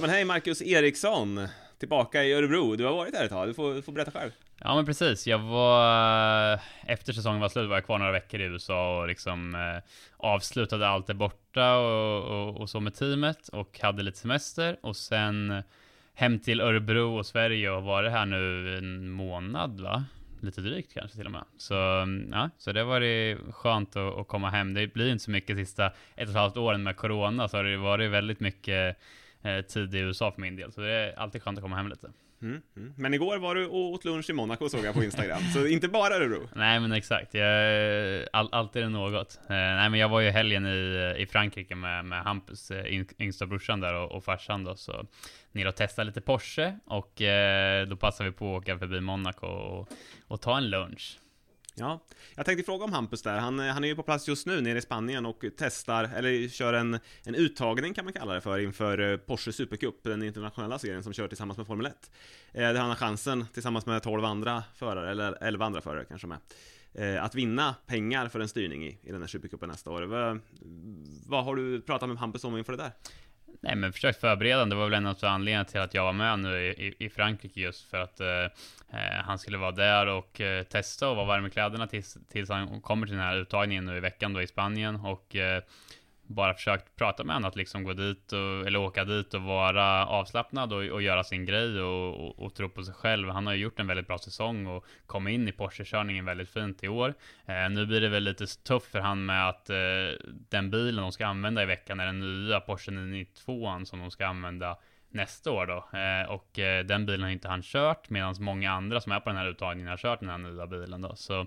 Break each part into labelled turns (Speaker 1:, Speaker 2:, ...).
Speaker 1: Ja men hej Marcus Eriksson, tillbaka i Örebro. Du har varit här ett tag, du får, du får berätta själv.
Speaker 2: Ja men precis, jag var eh, efter säsongen var slut var jag kvar några veckor i USA och liksom eh, avslutade allt där borta och, och, och, så med teamet och hade lite semester och sen hem till Örebro och Sverige och varit här nu en månad va? Lite drygt kanske till och med. Så, mm, ja, så det var det skönt att, att komma hem. Det blir inte så mycket sista ett och ett halvt åren med Corona så har det varit väldigt mycket tid i USA för min del. Så det är alltid skönt att komma hem lite.
Speaker 1: Mm, mm. Men igår var du och åt lunch i Monaco såg jag på Instagram, så inte bara Örebro.
Speaker 2: Nej men exakt, jag, all, alltid är det något. Eh, nej men jag var ju helgen i, i Frankrike med, med Hampus, eh, yngsta brorsan där och, och farsan då, så ner och testa lite Porsche och eh, då passade vi på att åka förbi Monaco och, och ta en lunch.
Speaker 1: Ja, jag tänkte fråga om Hampus där. Han, eh, han är ju på plats just nu nere i Spanien och testar, eller kör en, en uttagning kan man kalla det för, inför eh, Porsche Supercup, den internationella serien som kör tillsammans med Formel 1. Eh, där han har chansen, tillsammans med 12 andra förare, eller 11 andra förare kanske med, eh, att vinna pengar för en styrning i, i den här Supercupen nästa år. V, vad har du pratat med Hampus om inför det där?
Speaker 2: Nej men försökt förberedande var väl en av anledningarna till att jag var med nu i, i Frankrike just för att eh, eh, han skulle vara där och eh, testa och vara varm i kläderna tills, tills han kommer till den här uttagningen nu i veckan då i Spanien. Och eh, bara försökt prata med honom att liksom gå dit och, eller åka dit och vara avslappnad och, och göra sin grej och, och, och, tro på sig själv. Han har ju gjort en väldigt bra säsong och kom in i Porsche-körningen väldigt fint i år. Eh, nu blir det väl lite tufft för han med att eh, den bilen de ska använda i veckan är den nya Porsche 992 som de ska använda nästa år då. Eh, och eh, den bilen har inte han kört, medan många andra som är på den här uttagningen har kört den här nya bilen då. Så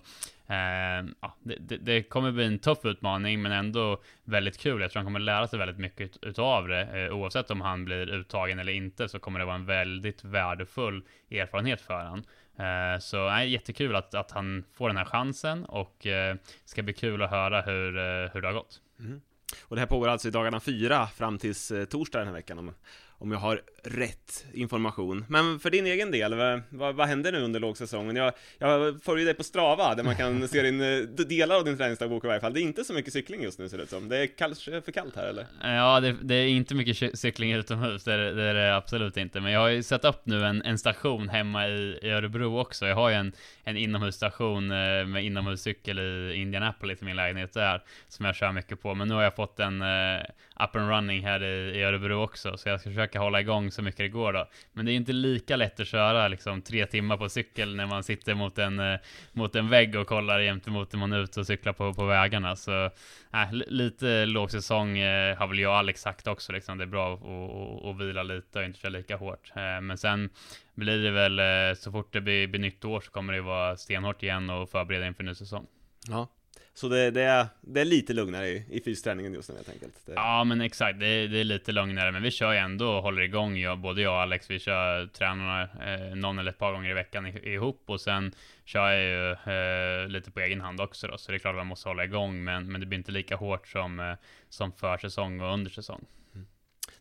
Speaker 2: eh, ja, det, det, det, kommer bli en tuff utmaning, men ändå väldigt kul. Jag tror han kommer lära sig väldigt mycket utav det. Eh, oavsett om han blir uttagen eller inte, så kommer det vara en väldigt värdefull erfarenhet för honom. Eh, så nej, jättekul att, att han får den här chansen och eh, ska bli kul att höra hur, eh, hur det har gått. Mm.
Speaker 1: Och det här pågår alltså i dagarna fyra fram tills eh, torsdag den här veckan om, om jag har rätt information. Men för din egen del, vad, vad, händer nu under lågsäsongen? Jag, jag följer dig på Strava, där man kan se din, eh, delar av din träningsdagbok i varje fall. Det är inte så mycket cykling just nu ser det ut som. Det är kanske för kallt här eller?
Speaker 2: Ja, det, det är inte mycket cykling utomhus, det är det, är det absolut inte. Men jag har ju satt upp nu en, en station hemma i, i Örebro också. Jag har ju en, en inomhusstation eh, med inomhuscykel i Indianapolis i min lägenhet där, som jag kör mycket på. Men nu har jag fått en uh, up and running här i, i Örebro också, så jag ska försöka hålla igång så mycket det går då. Men det är inte lika lätt att köra liksom tre timmar på cykel när man sitter mot en, eh, mot en vägg och kollar jämte mot man är ute och cyklar på, på vägarna. Så äh, lite lågsäsong eh, har väl jag och Alex sagt också liksom. Det är bra att, vila lite och inte köra lika hårt. Eh, men sen blir det väl eh, så fort det blir, blir nytt år så kommer det vara stenhårt igen och förbereda inför ny säsong.
Speaker 1: Ja, så det, det, är, det är lite lugnare i, i fysträningen just nu helt enkelt. Det...
Speaker 2: Ja men exakt, det, det, är lite lugnare. Men vi kör ju ändå och håller igång. Jag, både jag och Alex, vi kör tränarna eh, någon eller ett par gånger i veckan ihop. Och sen kör jag ju eh, lite på egen hand också då. Så det är klart att man måste hålla igång. Men, men det blir inte lika hårt som, eh, som försäsong och undersäsong.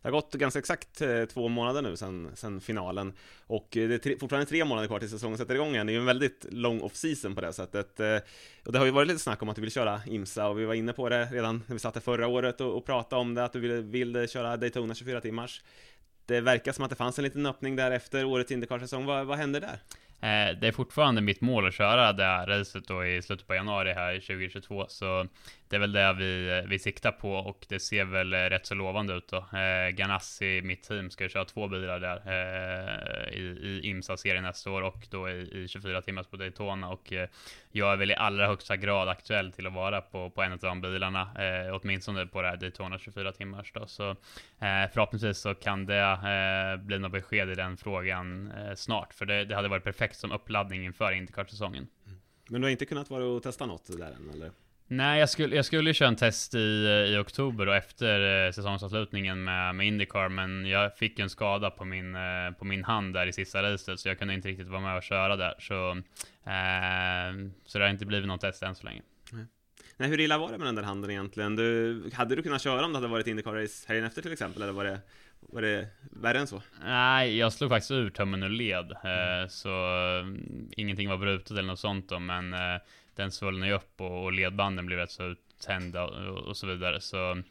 Speaker 1: Det har gått ganska exakt eh, två månader nu sedan, sen finalen och eh, det är tre, fortfarande tre månader kvar till säsongen sätter igång igen. Det är ju en väldigt lång off-season på det sättet. Eh, och det har ju varit lite snack om att du vill köra IMSA och vi var inne på det redan när vi satt här förra året och, och pratade om det, att du ville, vill köra Daytona 24 timmars. Det verkar som att det fanns en liten öppning där efter årets Indycar-säsong. Vad, vad hände där?
Speaker 2: Det är fortfarande mitt mål att köra det här racet då i slutet på januari här 2022, så det är väl det vi, vi siktar på och det ser väl eh, rätt så lovande ut då. Eh, Ganassi, mitt team, ska köra två bilar där eh, i, i IMSA-serien nästa år och då i, i 24 timmars på Daytona och eh, jag är väl i allra högsta grad aktuell till att vara på, på en av de bilarna, eh, åtminstone på det här Daytona 24 timmars då. Så eh, förhoppningsvis så kan det eh, bli något besked i den frågan eh, snart, för det, det hade varit perfekt som uppladdning inför Indycar-säsongen. Mm.
Speaker 1: Men du har inte kunnat vara och testa något där än eller?
Speaker 2: Nej, jag skulle, jag skulle köra en test i, i oktober och efter eh, säsongsavslutningen med, med Indycar, men jag fick en skada på min, eh, på min hand där i sista racet, så jag kunde inte riktigt vara med och köra där. Så, eh, så det har inte blivit något test än så länge.
Speaker 1: Nej. hur illa var det med den där handen egentligen? Du, hade du kunnat köra om det hade varit Indycar-race helgen efter till exempel, eller var det, var det värre än så?
Speaker 2: Nej, jag slog faktiskt ur tummen ur led, mm. så mm, ingenting var brutet eller något sånt då, men den svullnade ju upp och, och ledbanden blev rätt så uttända och, och, så vidare. Så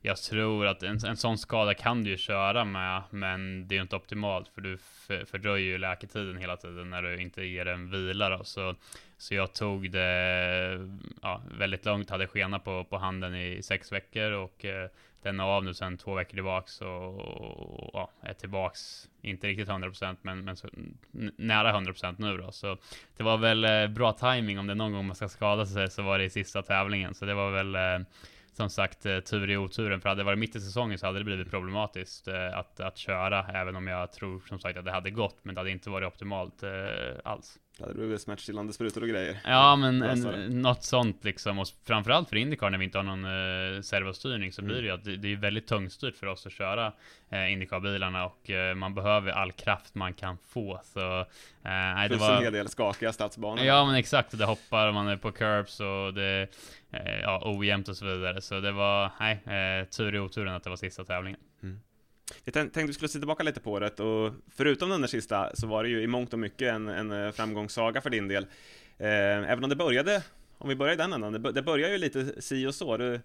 Speaker 2: jag tror att en, en sån skada kan du ju köra med, men det är ju inte optimalt för du fördröjer ju läketiden hela tiden när du inte ger den vila då. Så, så jag tog det ja, väldigt långt, hade skena på, på handen i sex veckor och eh, den är av nu sedan två veckor tillbaks och, och ja, är tillbaks, inte riktigt 100% men, men så, nära 100% nu då. Så det var väl eh, bra timing om det någon gång man ska skada sig så var det i sista tävlingen. Så det var väl eh, som sagt eh, tur i oturen. För hade det varit mitt i säsongen så hade det blivit problematiskt eh, att, att köra. Även om jag tror som sagt att det hade gått. Men det hade inte varit optimalt eh, alls.
Speaker 1: Det hade blivit smärtstillande sprutor och grejer.
Speaker 2: Ja, men en, något sånt liksom. Och framförallt för Indycar när vi inte har någon eh, servostyrning så mm. blir det ju att det, det är väldigt tungstyrt för oss att köra eh, Indycar-bilarna och eh, man behöver all kraft man kan få. Så, eh,
Speaker 1: nej, det var... en hel del skakiga stadsbanor.
Speaker 2: Ja, men exakt. Det hoppar man är på curbs och det eh, ja, ojämnt och så vidare. Så det var, nej, eh, tur i oturen att det var sista tävlingen. Mm.
Speaker 1: Jag tänkte vi skulle se tillbaka lite på året och förutom den där sista så var det ju i mångt och mycket en, en eh, framgångssaga för din del. Eh, även om det började, om vi börjar i den änden, det, börjar började ju lite si och så. Du,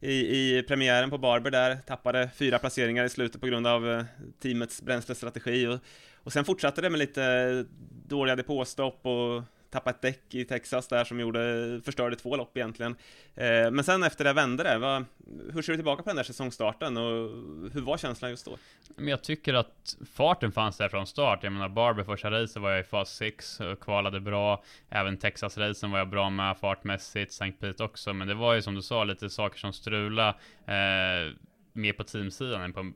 Speaker 1: i, I premiären på Barber där tappade fyra placeringar i slutet på grund av eh, teamets bränslestrategi och, och sen fortsatte det med lite dåliga depåstopp och tappade ett däck i Texas där som gjorde, förstörde två lopp egentligen. Eh, men sen efter det vände det. Vad, hur ser du tillbaka på den där säsongstarten och hur var känslan just då?
Speaker 2: Men jag tycker att farten fanns där från start. Jag menar Barber första racet var jag i fas 6 och kvalade bra. Även Texas-racen var jag bra med fartmässigt, St. Pete också. Men det var ju som du sa lite saker som strula eh, mer på teamsidan än på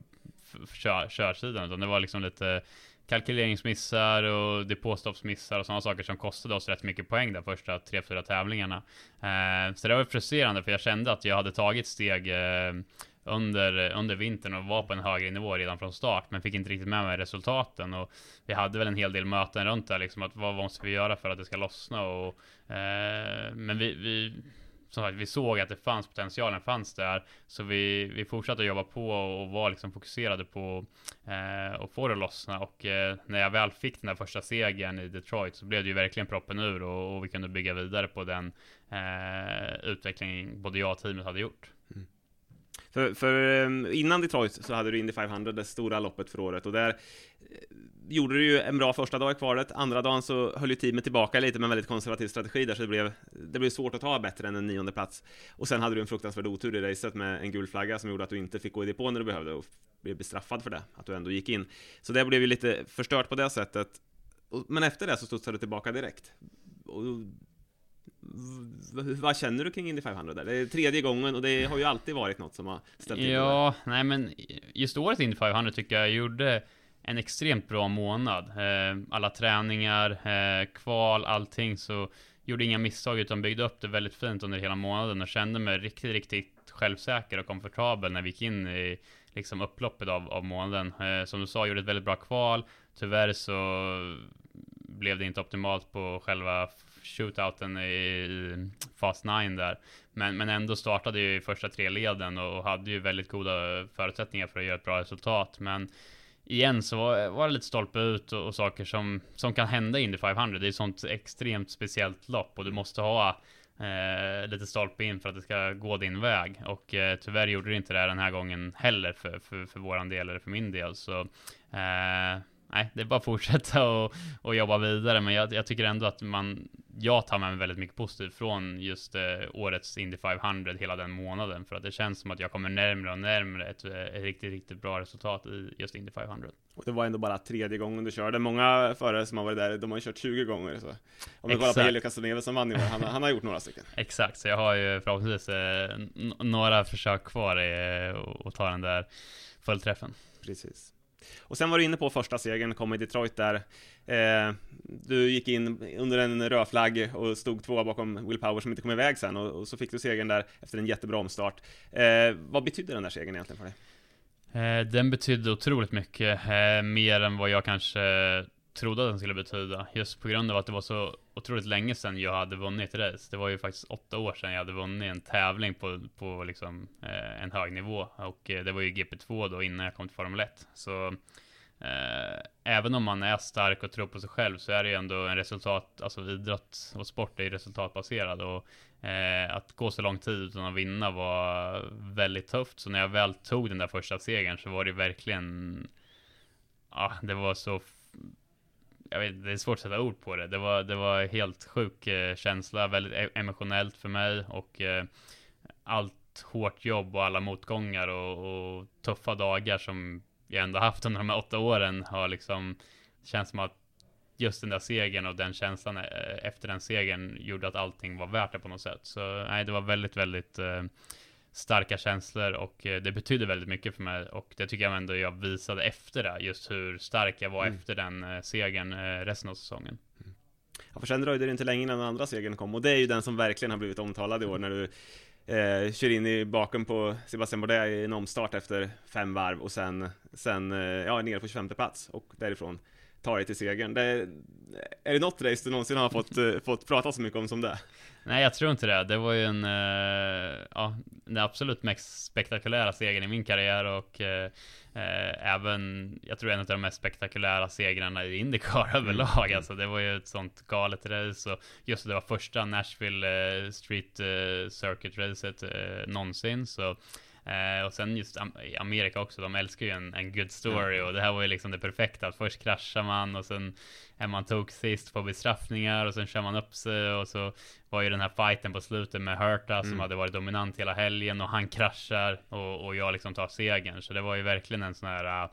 Speaker 2: körsidan. Utan det var liksom lite kalkyleringsmissar och depåstoppsmissar och sådana saker som kostade oss rätt mycket poäng de första 3-4 tävlingarna. Eh, så det var frustrerande för jag kände att jag hade tagit steg eh, under, under vintern och var på en högre nivå redan från start, men fick inte riktigt med mig resultaten. Och vi hade väl en hel del möten runt där, liksom att vad måste vi göra för att det ska lossna? Och, eh, men vi, vi som sagt, vi såg att det fanns potentialen fanns där. Så vi, vi fortsatte jobba på och var liksom fokuserade på eh, att få det att lossna. Och eh, när jag väl fick den där första segern i Detroit så blev det ju verkligen proppen ur och, och vi kunde bygga vidare på den eh, utveckling både jag och teamet hade gjort. Mm.
Speaker 1: För, för, ehm, innan Detroit så hade du Indy 500, det stora loppet för året och där eh, gjorde du ju en bra första dag i kvalet, andra dagen så höll ju teamet tillbaka lite med en väldigt konservativ strategi där så det blev, det blev svårt att ta bättre än en nionde plats. Och sen hade du en fruktansvärd otur i racet med en gul flagga som gjorde att du inte fick gå i depå när du behövde och blev bestraffad för det, att du ändå gick in. Så det blev ju lite förstört på det sättet. Men efter det så studsade du tillbaka direkt. Och vad känner du kring Indy 500? Där? Det är tredje gången och det har ju alltid varit något som har ställt till
Speaker 2: Ja, nej men just årets Indy 500 tycker jag gjorde en extremt bra månad. Eh, alla träningar, eh, kval, allting så gjorde inga misstag utan byggde upp det väldigt fint under hela månaden och kände mig riktigt, riktigt självsäker och komfortabel när vi gick in i liksom upploppet av, av månaden. Eh, som du sa, gjorde ett väldigt bra kval. Tyvärr så blev det inte optimalt på själva shootouten i, i fas 9 där. Men, men ändå startade ju i första tre leden och hade ju väldigt goda förutsättningar för att göra ett bra resultat. Men igen så var, var det lite stolpe ut och, och, saker som, som kan hända i Indy 500. Det är ett sånt extremt speciellt lopp och du måste ha eh, lite stolpe in för att det ska gå din väg. Och eh, tyvärr gjorde det inte det den här gången heller för, för, för våran del eller för min del. Så eh, nej, det är bara att fortsätta och, och jobba vidare. Men jag, jag, tycker ändå att man, jag tar med mig väldigt mycket positivt från just eh, årets Indy 500 hela den månaden. För att det känns som att jag kommer närmre och närmre ett, eh, ett riktigt, riktigt bra resultat i just Indy 500.
Speaker 1: Och det var ändå bara tredje gången du körde. Många förare som har varit där, de har ju kört 20 gånger. Så. Om vi kollar på Helio Castroneves som vann i år, han, han, har gjort några stycken.
Speaker 2: Exakt, så jag har ju förhoppningsvis eh, några försök kvar eh, att ta den där fullträffen.
Speaker 1: Precis. Och sen var du inne på första segern, kom i Detroit där. Eh, du gick in under en rödflagg och stod tvåa bakom Will Power som inte kom iväg sen och, och så fick du segern där efter en jättebra omstart. Eh, vad betydde den där segern egentligen för dig?
Speaker 2: Eh, den betydde otroligt mycket, eh, mer än vad jag kanske trodde att den skulle betyda. Just på grund av att det var så otroligt länge sedan jag hade vunnit race. Det var ju faktiskt åtta år sedan jag hade vunnit en tävling på, på liksom, eh, en hög nivå. Och eh, det var ju GP2 då innan jag kom till Formel 1. Så Eh, även om man är stark och tror på sig själv så är det ju ändå en resultat, alltså idrott och sport är ju resultatbaserad och eh, att gå så lång tid utan att vinna var väldigt tufft. Så när jag väl tog den där första segern så var det verkligen, ja, det var så jag vet, det är svårt att sätta ord på det. Det var, det var helt sjuk eh, känsla, väldigt e-, emotionellt för mig och eh, allt hårt jobb och alla motgångar och, och, tuffa dagar som jag ändå haft under de här åtta åren har liksom känns som att just den där segern och den känslan eh, efter den segern gjorde att allting var värt det på något sätt. Så nej, det var väldigt, väldigt eh, starka känslor och eh, det betyder väldigt mycket för mig och det tycker jag ändå jag visade efter det, just hur stark jag var mm. efter den eh, segern eh, resten av säsongen.
Speaker 1: Mm. Ja, för sen dröjde det inte länge innan den andra segern kom och det är ju den som verkligen har blivit omtalad i år när du eh, kör in i baken på Sebastian Bourdais i en omstart efter fem varv och sen, sen eh, ja, nere på 25 plats och därifrån tar dig till segern. Det, är det något race du någonsin har fått, eh, fått prata så mycket om som det?
Speaker 2: Nej, jag tror inte det. Det var ju en, uh, ja, den absolut mest spektakulära segern i min karriär och uh, uh, även, jag tror en av de mest spektakulära segrarna i Indycar mm. överlag. Alltså, det var ju ett sånt galet race och just det var första Nashville Street Circuit racet någonsin. Så Eh, och sen just i Amerika också, de älskar ju en, en good story mm. och det här var ju liksom det perfekta. Att först kraschar man och sen är man tog sist på bestraffningar och sen kör man upp sig och så var ju den här fighten på slutet med Hurta mm. som hade varit dominant hela helgen och han kraschar och, och jag liksom tar segern. Så det var ju verkligen en sån här uh,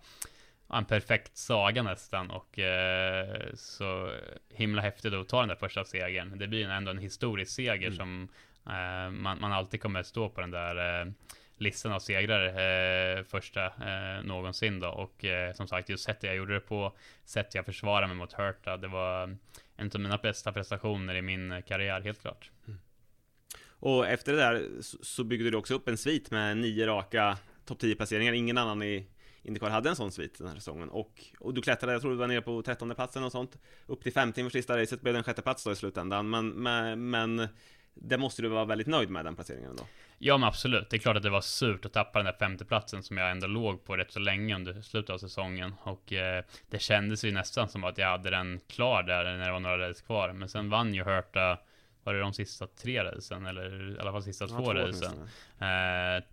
Speaker 2: en perfekt saga nästan och eh, så himla häftigt att ta den där första segern. Det blir ändå en historisk seger mm. som eh, man, man alltid kommer att stå på den där eh, listan av segrar eh, första eh, någonsin då. Och eh, som sagt, just sättet jag gjorde det på, sättet jag försvarade mig mot Hurta, det var en av mina bästa prestationer i min eh, karriär, helt klart. Mm.
Speaker 1: Och efter det där så byggde du också upp en svit med nio raka topp 10 placeringar. Ingen annan i Indycar hade en sån svit den här säsongen. Och, och du klättrade, jag tror du var nere på trettonde platsen och sånt. Upp till femte inför sista racet blev det en sjätte plats då i slutändan. Men, men, men det måste du vara väldigt nöjd med den placeringen då?
Speaker 2: Ja men absolut, det är klart att det var surt att tappa den där femteplatsen som jag ändå låg på rätt så länge under slutet av säsongen. Och eh, det kändes ju nästan som att jag hade den klar där när det var några race kvar. Men sen vann ju Hurta, var det de sista tre racen? Eller i alla fall sista två racen. Eh,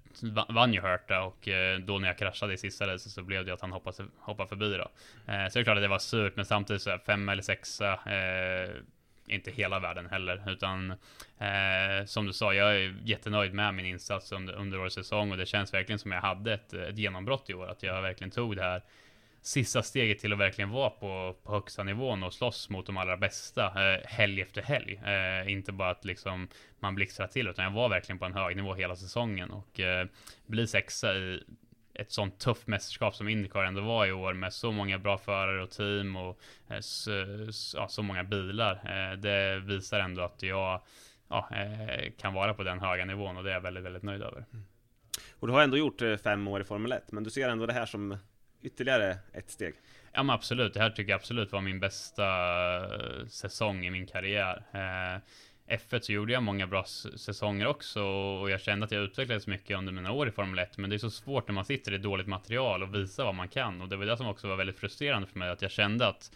Speaker 2: vann ju Hurta och eh, då när jag kraschade i sista racet så blev det att han hoppade, hoppade förbi då. Eh, så det är klart att det var surt, men samtidigt så är fem eller sexa eh, inte hela världen heller, utan eh, som du sa, jag är jättenöjd med min insats under, under årets säsong och det känns verkligen som jag hade ett, ett genombrott i år, att jag verkligen tog det här sista steget till att verkligen vara på, på högsta nivån och slåss mot de allra bästa eh, helg efter helg. Eh, inte bara att liksom man blixtrar till, utan jag var verkligen på en hög nivå hela säsongen och eh, bli sexa i ett sånt tufft mästerskap som Indycar ändå var i år med så många bra förare och team och eh, så, ja, så många bilar. Eh, det visar ändå att jag ja, eh, kan vara på den höga nivån och det är jag väldigt, väldigt nöjd över. Mm.
Speaker 1: Och du har ändå gjort fem år i Formel 1, men du ser ändå det här som ytterligare ett steg?
Speaker 2: Ja men absolut, det här tycker jag absolut var min bästa säsong i min karriär. F1 så gjorde jag många bra säsonger också och jag kände att jag utvecklades mycket under mina år i Formel 1 men det är så svårt när man sitter i dåligt material och visar vad man kan och det var det som också var väldigt frustrerande för mig att jag kände att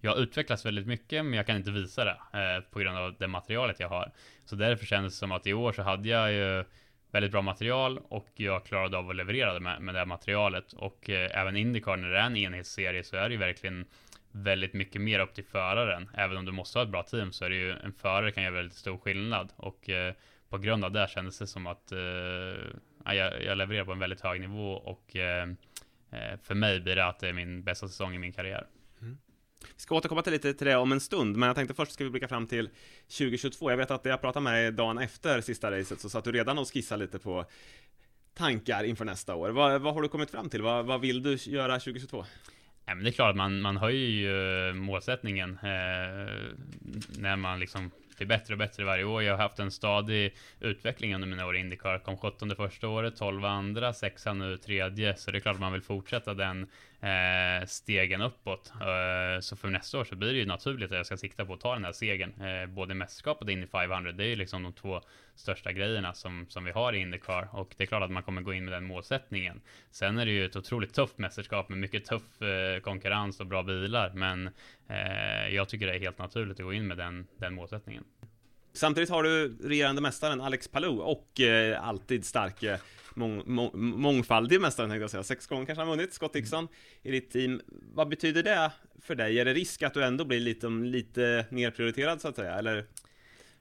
Speaker 2: jag utvecklas väldigt mycket men jag kan inte visa det eh, på grund av det materialet jag har. Så därför kändes det som att i år så hade jag ju väldigt bra material och jag klarade av att leverera det med, med det här materialet och eh, även Indycar när det är en enhetsserie så är det ju verkligen väldigt mycket mer upp till föraren. Även om du måste ha ett bra team så är det ju en förare kan göra väldigt stor skillnad och eh, på grund av det kändes det som att eh, jag, jag levererar på en väldigt hög nivå och eh, eh, för mig blir det att det är min bästa säsong i min karriär. Mm.
Speaker 1: Vi ska återkomma till lite till det om en stund, men jag tänkte först ska vi blicka fram till 2022. Jag vet att jag pratade med dig dagen efter sista racet så satt du redan och skissade lite på tankar inför nästa år. Vad, vad har du kommit fram till? Vad, vad vill du göra 2022?
Speaker 2: Ja, men det är klart att man, man höjer ju målsättningen eh, när man liksom blir bättre och bättre varje år. Jag har haft en stadig utveckling under mina år i Indycar. Kom 17 första året, 12 andra, 6 nu tredje. Så det är klart att man vill fortsätta den eh, stegen uppåt. Eh, så för nästa år så blir det ju naturligt att jag ska sikta på att ta den här segern. Eh, både mästerskapet och Indy 500, det är ju liksom de två största grejerna som, som vi har i Indycar. Och det är klart att man kommer gå in med den målsättningen. Sen är det ju ett otroligt tufft mästerskap med mycket tuff eh, konkurrens och bra bilar. Men jag tycker det är helt naturligt att gå in med den, den målsättningen.
Speaker 1: Samtidigt har du regerande mästaren Alex Palou och eh, alltid starke mång, mång, mångfaldig mästaren tänkte jag säga. Sex gånger kanske han vunnit, Scott Dixon i ditt team. Vad betyder det för dig? Är det risk att du ändå blir lite, lite nerprioriterad så att säga? Eller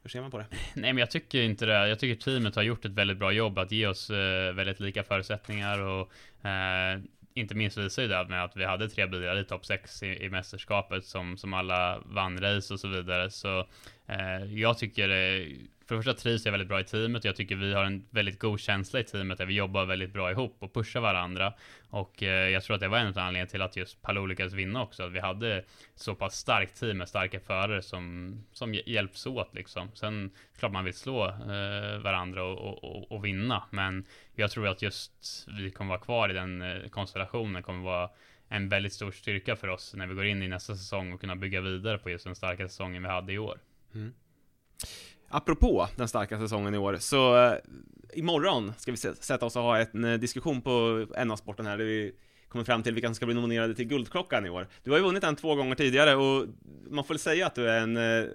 Speaker 1: hur ser man på det?
Speaker 2: Nej, men jag tycker inte det. Jag tycker teamet har gjort ett väldigt bra jobb att ge oss eh, väldigt lika förutsättningar och eh, inte minst visar ju det med att vi hade tre bilar i topp 6 i, i mästerskapet som, som alla vann race och så vidare. Så eh, jag tycker det för det första trivs jag väldigt bra i teamet. och Jag tycker vi har en väldigt god känsla i teamet där vi jobbar väldigt bra ihop och pushar varandra. Och eh, jag tror att det var en av anledningarna till att just Palou lyckades vinna också. Att vi hade så pass starkt team med starka förare som, som hjälps åt liksom. Sen klart man vill slå eh, varandra och, och, och, vinna. Men jag tror att just vi kommer vara kvar i den eh, konstellationen kommer vara en väldigt stor styrka för oss när vi går in i nästa säsong och kunna bygga vidare på just den starka säsongen vi hade i år. Mm.
Speaker 1: Apropå den starka säsongen i år, så eh, imorgon ska vi sätta oss och ha en eh, diskussion på NA-sporten här, där vi kommer fram till vilka som ska bli nominerade till Guldklockan i år. Du har ju vunnit den två gånger tidigare och man får väl säga att du är en, eh,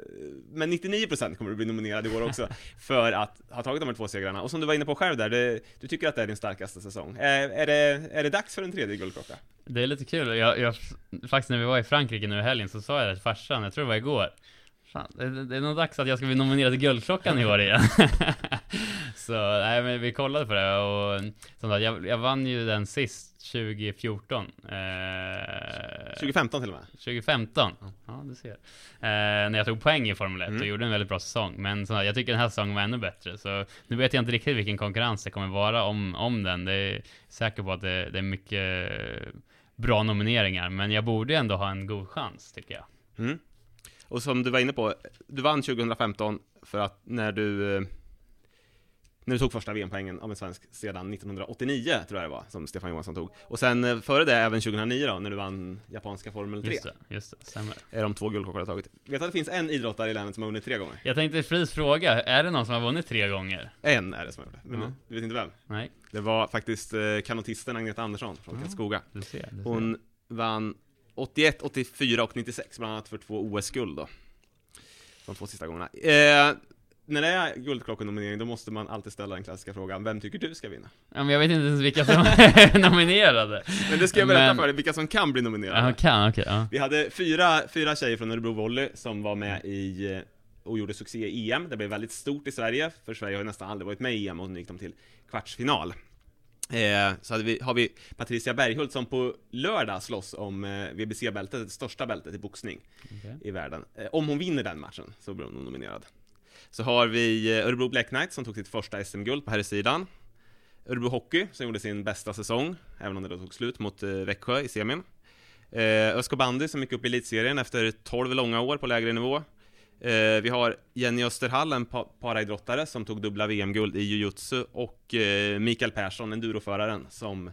Speaker 1: men 99% kommer du bli nominerad i år också, för att ha tagit de här två segrarna. Och som du var inne på själv där, det, du tycker att det är din starkaste säsong. Är, är, det, är det dags för en tredje Guldklocka?
Speaker 2: Det är lite kul, jag, jag, faktiskt när vi var i Frankrike nu i helgen så sa jag det till farsan, jag tror det var igår, Fan, det, det är nog dags att jag ska bli nominerad till Guldklockan i år igen. så, nej men vi kollade på det och sånt där, jag, jag vann ju den sist 2014.
Speaker 1: Eh, 2015 till och med?
Speaker 2: 2015, mm. ja du ser. Eh, när jag tog poäng i Formel 1 mm. och gjorde en väldigt bra säsong. Men där, jag tycker den här säsongen var ännu bättre. Så nu vet jag inte riktigt vilken konkurrens det kommer vara om, om den. Det är säker på att det, det är mycket bra nomineringar. Men jag borde ändå ha en god chans tycker jag. Mm.
Speaker 1: Och som du var inne på, du vann 2015 för att när du eh, när du tog första VM-poängen av en svensk sedan 1989, tror jag det var, som Stefan Johansson tog. Och sen eh, före det även 2009 då, när du vann japanska Formel 3.
Speaker 2: Just det, just det, stämmer.
Speaker 1: Är de två guldklockor du har tagit. Vet att det finns en idrottare i länet som har vunnit tre gånger?
Speaker 2: Jag tänkte fris fråga, är det någon som har vunnit tre gånger?
Speaker 1: En är det som har gjort det, men mm. du vet inte vem?
Speaker 2: Nej.
Speaker 1: Det var faktiskt eh, kanotisten Agneta Andersson från Karlskoga. Du ser, du ser. Hon vann 81, 84 och 96, bland annat för två OS-guld då de två sista gångerna. Eh, när det är Guldklockan-nominering, då måste man alltid ställa den klassiska frågan, vem tycker du ska vinna?
Speaker 2: Ja, men jag vet inte ens vilka som är nominerade.
Speaker 1: Men det ska jag berätta men... för dig, vilka som kan bli nominerade.
Speaker 2: Ja, kan. Okay, ja.
Speaker 1: Vi hade fyra, fyra tjejer från Örebro Volley som var med i eh, och gjorde succé i EM. Det blev väldigt stort i Sverige, för Sverige har ju nästan aldrig varit med i EM och nu gick de till kvartsfinal. Eh, så vi, har vi Patricia Berghult som på lördag slåss om eh, WBC-bältet, det största bältet i boxning okay. i världen. Eh, om hon vinner den matchen så blir hon nominerad. Så har vi eh, Örebro Black Knight som tog sitt första SM-guld på här sidan. Örebro Hockey som gjorde sin bästa säsong, även om det då tog slut mot eh, Växjö i semin. Eh, Ösko Bandy som gick upp i elitserien efter 12 långa år på lägre nivå. Eh, vi har Jenny Österhall, en pa paraidrottare som tog dubbla VM-guld i jujutsu och eh, Mikael Persson, enduroföraren som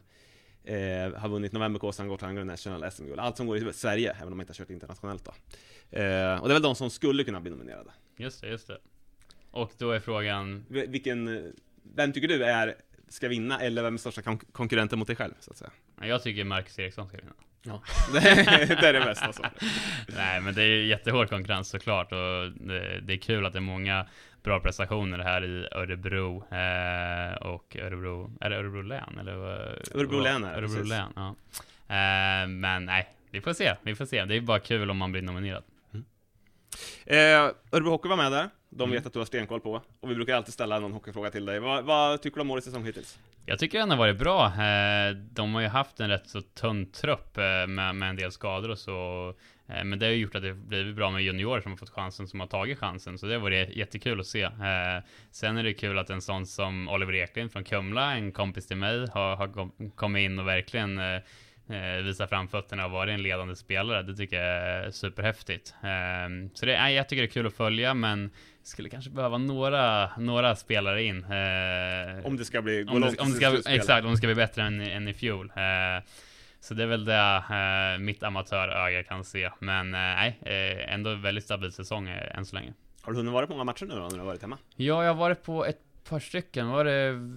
Speaker 1: eh, har vunnit Novemberkåsan Gotland National SM-guld. Allt som går i Sverige, även om man inte har kört internationellt då. Eh, och det är väl de som skulle kunna bli nominerade.
Speaker 2: Just det, just det. Och då är frågan...
Speaker 1: Vilken, vem tycker du är, ska vinna, eller vem är största kon konkurrenten mot dig själv, så att säga?
Speaker 2: Jag tycker Marcus Eriksson ska vinna.
Speaker 1: Ja, det är det bästa så.
Speaker 2: Nej, men det är jättehård konkurrens såklart och det, det, är kul att det är många bra prestationer här i Örebro eh, och Örebro, är det Örebro län eller?
Speaker 1: Örebro län är det,
Speaker 2: Örebro län, ja. Eh, men nej, vi får se, vi får se. Det är bara kul om man blir nominerad. Mm.
Speaker 1: Eh, Örebro Hockey var med där. De vet mm. att du har stenkoll på. Och vi brukar alltid ställa någon hockeyfråga till dig. Vad, vad tycker du om årets säsong hittills?
Speaker 2: Jag tycker den har varit bra. Eh, de har ju haft en rätt så tunn trupp eh, med, med en del skador och så. Eh, men det har ju gjort att det blivit bra med juniorer som har fått chansen, som har tagit chansen. Så det har varit jättekul att se. Sen är det kul att en sån som Oliver Eklind från Kumla, en kompis till mig, har, har kommit in och verkligen visa framfötterna och varit en ledande spelare. Det tycker jag är superhäftigt. Så det, jag tycker det är kul att följa, men skulle kanske behöva några, några spelare in.
Speaker 1: Eh, om det ska bli,
Speaker 2: om det, om det ska, Exakt, om det ska bli bättre än, än i fjol. Eh, så det är väl det eh, mitt amatöröga kan se. Men eh, nej, eh, ändå väldigt stabil säsong eh, än så länge.
Speaker 1: Har du hunnit vara på många matcher nu då, när du har varit hemma?
Speaker 2: Ja, jag har varit på ett par stycken. Var det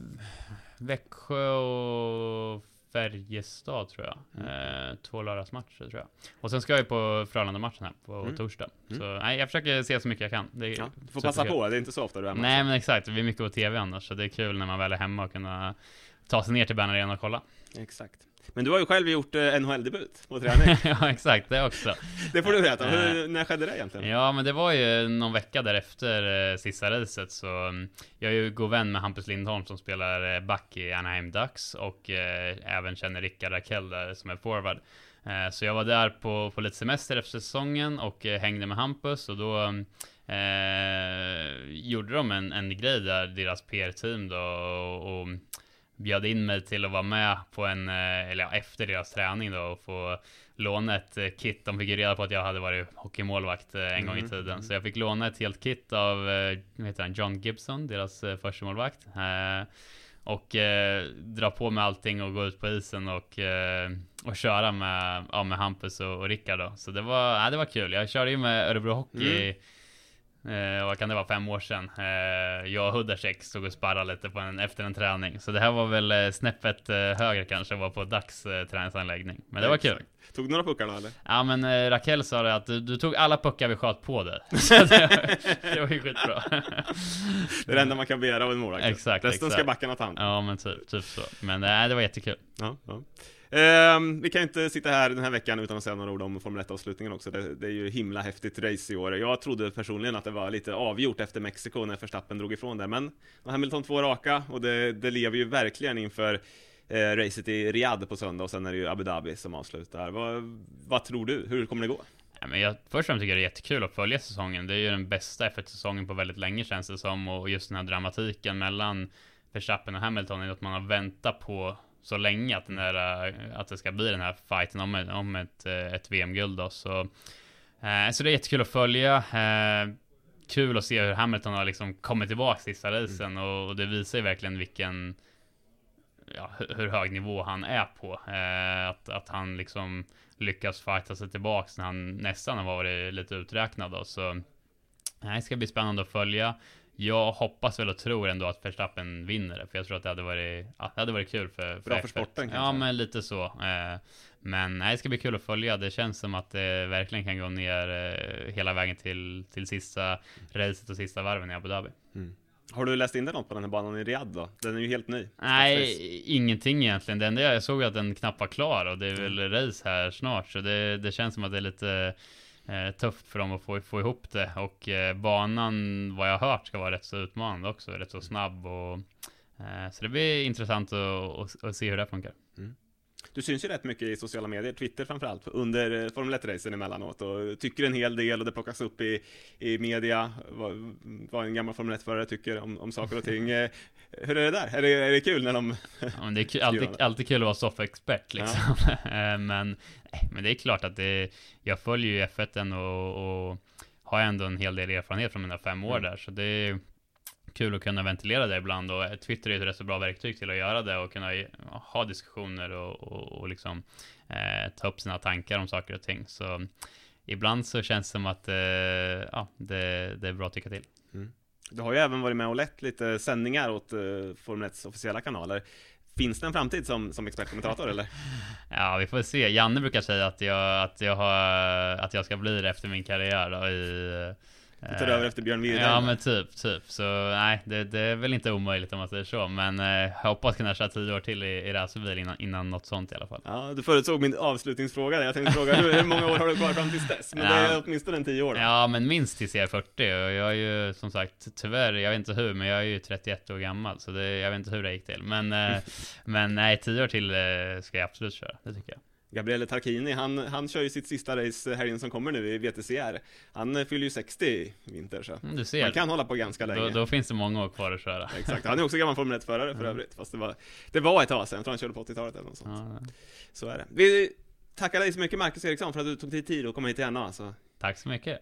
Speaker 2: Växjö och Färjestad tror jag. Mm. Eh, två lördagsmatcher tror jag. Och sen ska jag ju på Frölunda-matchen här på mm. torsdag.
Speaker 1: Mm.
Speaker 2: Så nej, jag försöker se så mycket jag kan.
Speaker 1: Det ja, du får passa på, det är inte så ofta du är hemma.
Speaker 2: Nej, men exakt. Det blir mycket på TV annars, så det är kul när man väl är hemma och kunna ta sig ner till Bern Arena och kolla.
Speaker 1: Exakt. Men du har ju själv gjort eh, NHL-debut på träning.
Speaker 2: ja, exakt, det också.
Speaker 1: det får du berätta, Hur, eh, när skedde det egentligen?
Speaker 2: Ja, men det var ju någon vecka därefter eh, sista racet, så mm, jag är ju god vän med Hampus Lindholm som spelar eh, back i Anaheim Ducks och eh, även känner Rickard Rakell där som är forward. Eh, så jag var där på, på lite semester efter säsongen och hängde med Hampus och då gjorde de en, en grej där, deras PR-team då och, och bjöd in mig till att vara med på en, eh, eller ja, efter deras träning då och få låna ett eh, kit. De fick ju reda på att jag hade varit hockeymålvakt eh, en mm. gång i mm, tiden. Så jag fick låna ett helt kit av, vad heter han, John Gibson, deras första målvakt Och dra på med allting och gå ut på isen och, och köra med, ja, med Hampus och, och Rickard då. Så det var, ja, det var kul. Jag körde ju med Örebro Hockey mm Eh, vad kan det vara, fem år sedan. Eh, jag och Hudacek stod och sparrade lite på en, efter en träning. Så det här var väl eh, snäppet eh, högre kanske, var på dags eh, träningsanläggning. Men det var kul.
Speaker 1: Tog du några puckar då eller?
Speaker 2: Ja men eh, Raquel sa det att du, du, tog alla puckar vi sköt på dig. det, det var ju skitbra.
Speaker 1: det är det enda man kan begära av en målvakt.
Speaker 2: Exakt.
Speaker 1: Resten
Speaker 2: exakt.
Speaker 1: ska backarna ta hand
Speaker 2: Ja men typ, typ så. Men eh, det var jättekul.
Speaker 1: Ja, ja. Eh, vi kan inte sitta här den här veckan utan att säga några ord om Formel 1-avslutningen också. Det, det, är ju himla häftigt race i år. Jag trodde personligen att det var lite avgjort efter Mexiko när Verstappen drog ifrån där, men Hamilton två raka och det, det lever ju verkligen inför eh, racet i Riyadh på söndag och sen är det ju Abu Dhabi som avslutar. Vad, vad tror du? Hur kommer det gå?
Speaker 2: Ja, men jag, först och främst tycker jag det är jättekul att följa säsongen. Det är ju den bästa F1-säsongen på väldigt länge känns det som och just den här dramatiken mellan Verstappen och Hamilton är något man har väntat på så länge att, den där, eh, att det ska bli den här fighten om, om ett, eh, ett VM-guld då. Så, eh, så det är jättekul att följa. Eh, kul att se hur Hamilton har liksom kommit tillbaka sista racen mm. och, och, det visar ju verkligen vilken ja, hur hög nivå han är på. Eh, att, att han liksom lyckas fighta sig tillbaks när han nästan har varit lite uträknad då. Så det ska bli spännande att följa. Jag hoppas väl och tror ändå att Verstappen vinner det, för jag tror att det hade varit, ja, det hade varit kul för,
Speaker 1: för Bra för sporten kanske?
Speaker 2: Ja, men lite så. Eh, men nej, det ska bli kul att följa. Det känns som att det verkligen kan gå ner eh, hela vägen till, till sista racet och sista varven i Abu Dhabi. Mm.
Speaker 1: Har du läst in dig något på den här banan i Riyadh då? Den är ju helt ny.
Speaker 2: Nej, ingenting egentligen. Det enda jag såg att den knappt var klar och det är väl mm. race här snart, så det, det känns som att det är lite eh, tufft för dem att få, få ihop det. Och eh, banan, vad jag har hört, ska vara rätt så utmanande också. Rätt så snabb och... Eh, så det blir intressant att, att, att se hur det funkar. Mm.
Speaker 1: Du syns ju rätt mycket i sociala medier, Twitter framförallt, under eh, Formel 1-racen emellanåt och tycker en hel del och det plockas upp i, i media vad, vad en gammal Formel 1-förare tycker om, om saker och ting. Eh, hur är det där? Är det, är det kul när de...
Speaker 2: Ja, det är kul, alltid, alltid kul att vara soffexpert liksom. Ja. Eh, men, men det är klart att det, jag följer ju F1 och, och har ändå en hel del erfarenhet från mina fem år mm. där, så det är kul att kunna ventilera det ibland och Twitter är ett rätt så bra verktyg till att göra det och kunna ha diskussioner och, och, och liksom eh, ta upp sina tankar om saker och ting. Så ibland så känns det som att eh, ja, det, det, är bra att tycka till.
Speaker 1: Du har ju även varit med och lett lite sändningar åt eh, Formel 1 officiella kanaler. Finns det en framtid som, som expertkommentator eller?
Speaker 2: Ja, vi får se. Janne brukar säga att jag, att jag, har, att jag ska bli det efter min karriär då, i
Speaker 1: du tar över efter Björn Wirdheim?
Speaker 2: Ja men typ, typ. Så nej, det, det, är väl inte omöjligt om man säger så. Men eh, jag hoppas kunna köra tio år till i, i racerbil innan, innan något sånt i alla fall.
Speaker 1: Ja, du förutsåg min avslutningsfråga. Jag tänkte fråga hur, hur många år har du kvar fram tills dess? Men ja, det är åtminstone en tio år. Då.
Speaker 2: Ja, men minst tills jag är 40. Och jag är ju som sagt, tyvärr, jag vet inte hur, men jag är ju 31 år gammal. Så det, jag vet inte hur det gick till. Men, eh, men nej, tio år till eh, ska jag absolut köra. Det tycker jag.
Speaker 1: Gabriele Tarquini, han, han kör ju sitt sista race helgen som kommer nu i VTCR. Han fyller ju 60 i vinter så
Speaker 2: mm, du ser.
Speaker 1: man kan hålla på ganska länge.
Speaker 2: Då, då finns det många år kvar att köra.
Speaker 1: Exakt, han är också gammal Formel 1-förare för mm. övrigt. Fast det var, det var ett tag sedan, jag tror han körde på 80-talet eller något sånt. Ja, så är det. Vi tackar dig så mycket Marcus Eriksson för att du tog dig tid att komma hit igen alltså.
Speaker 2: Tack så mycket.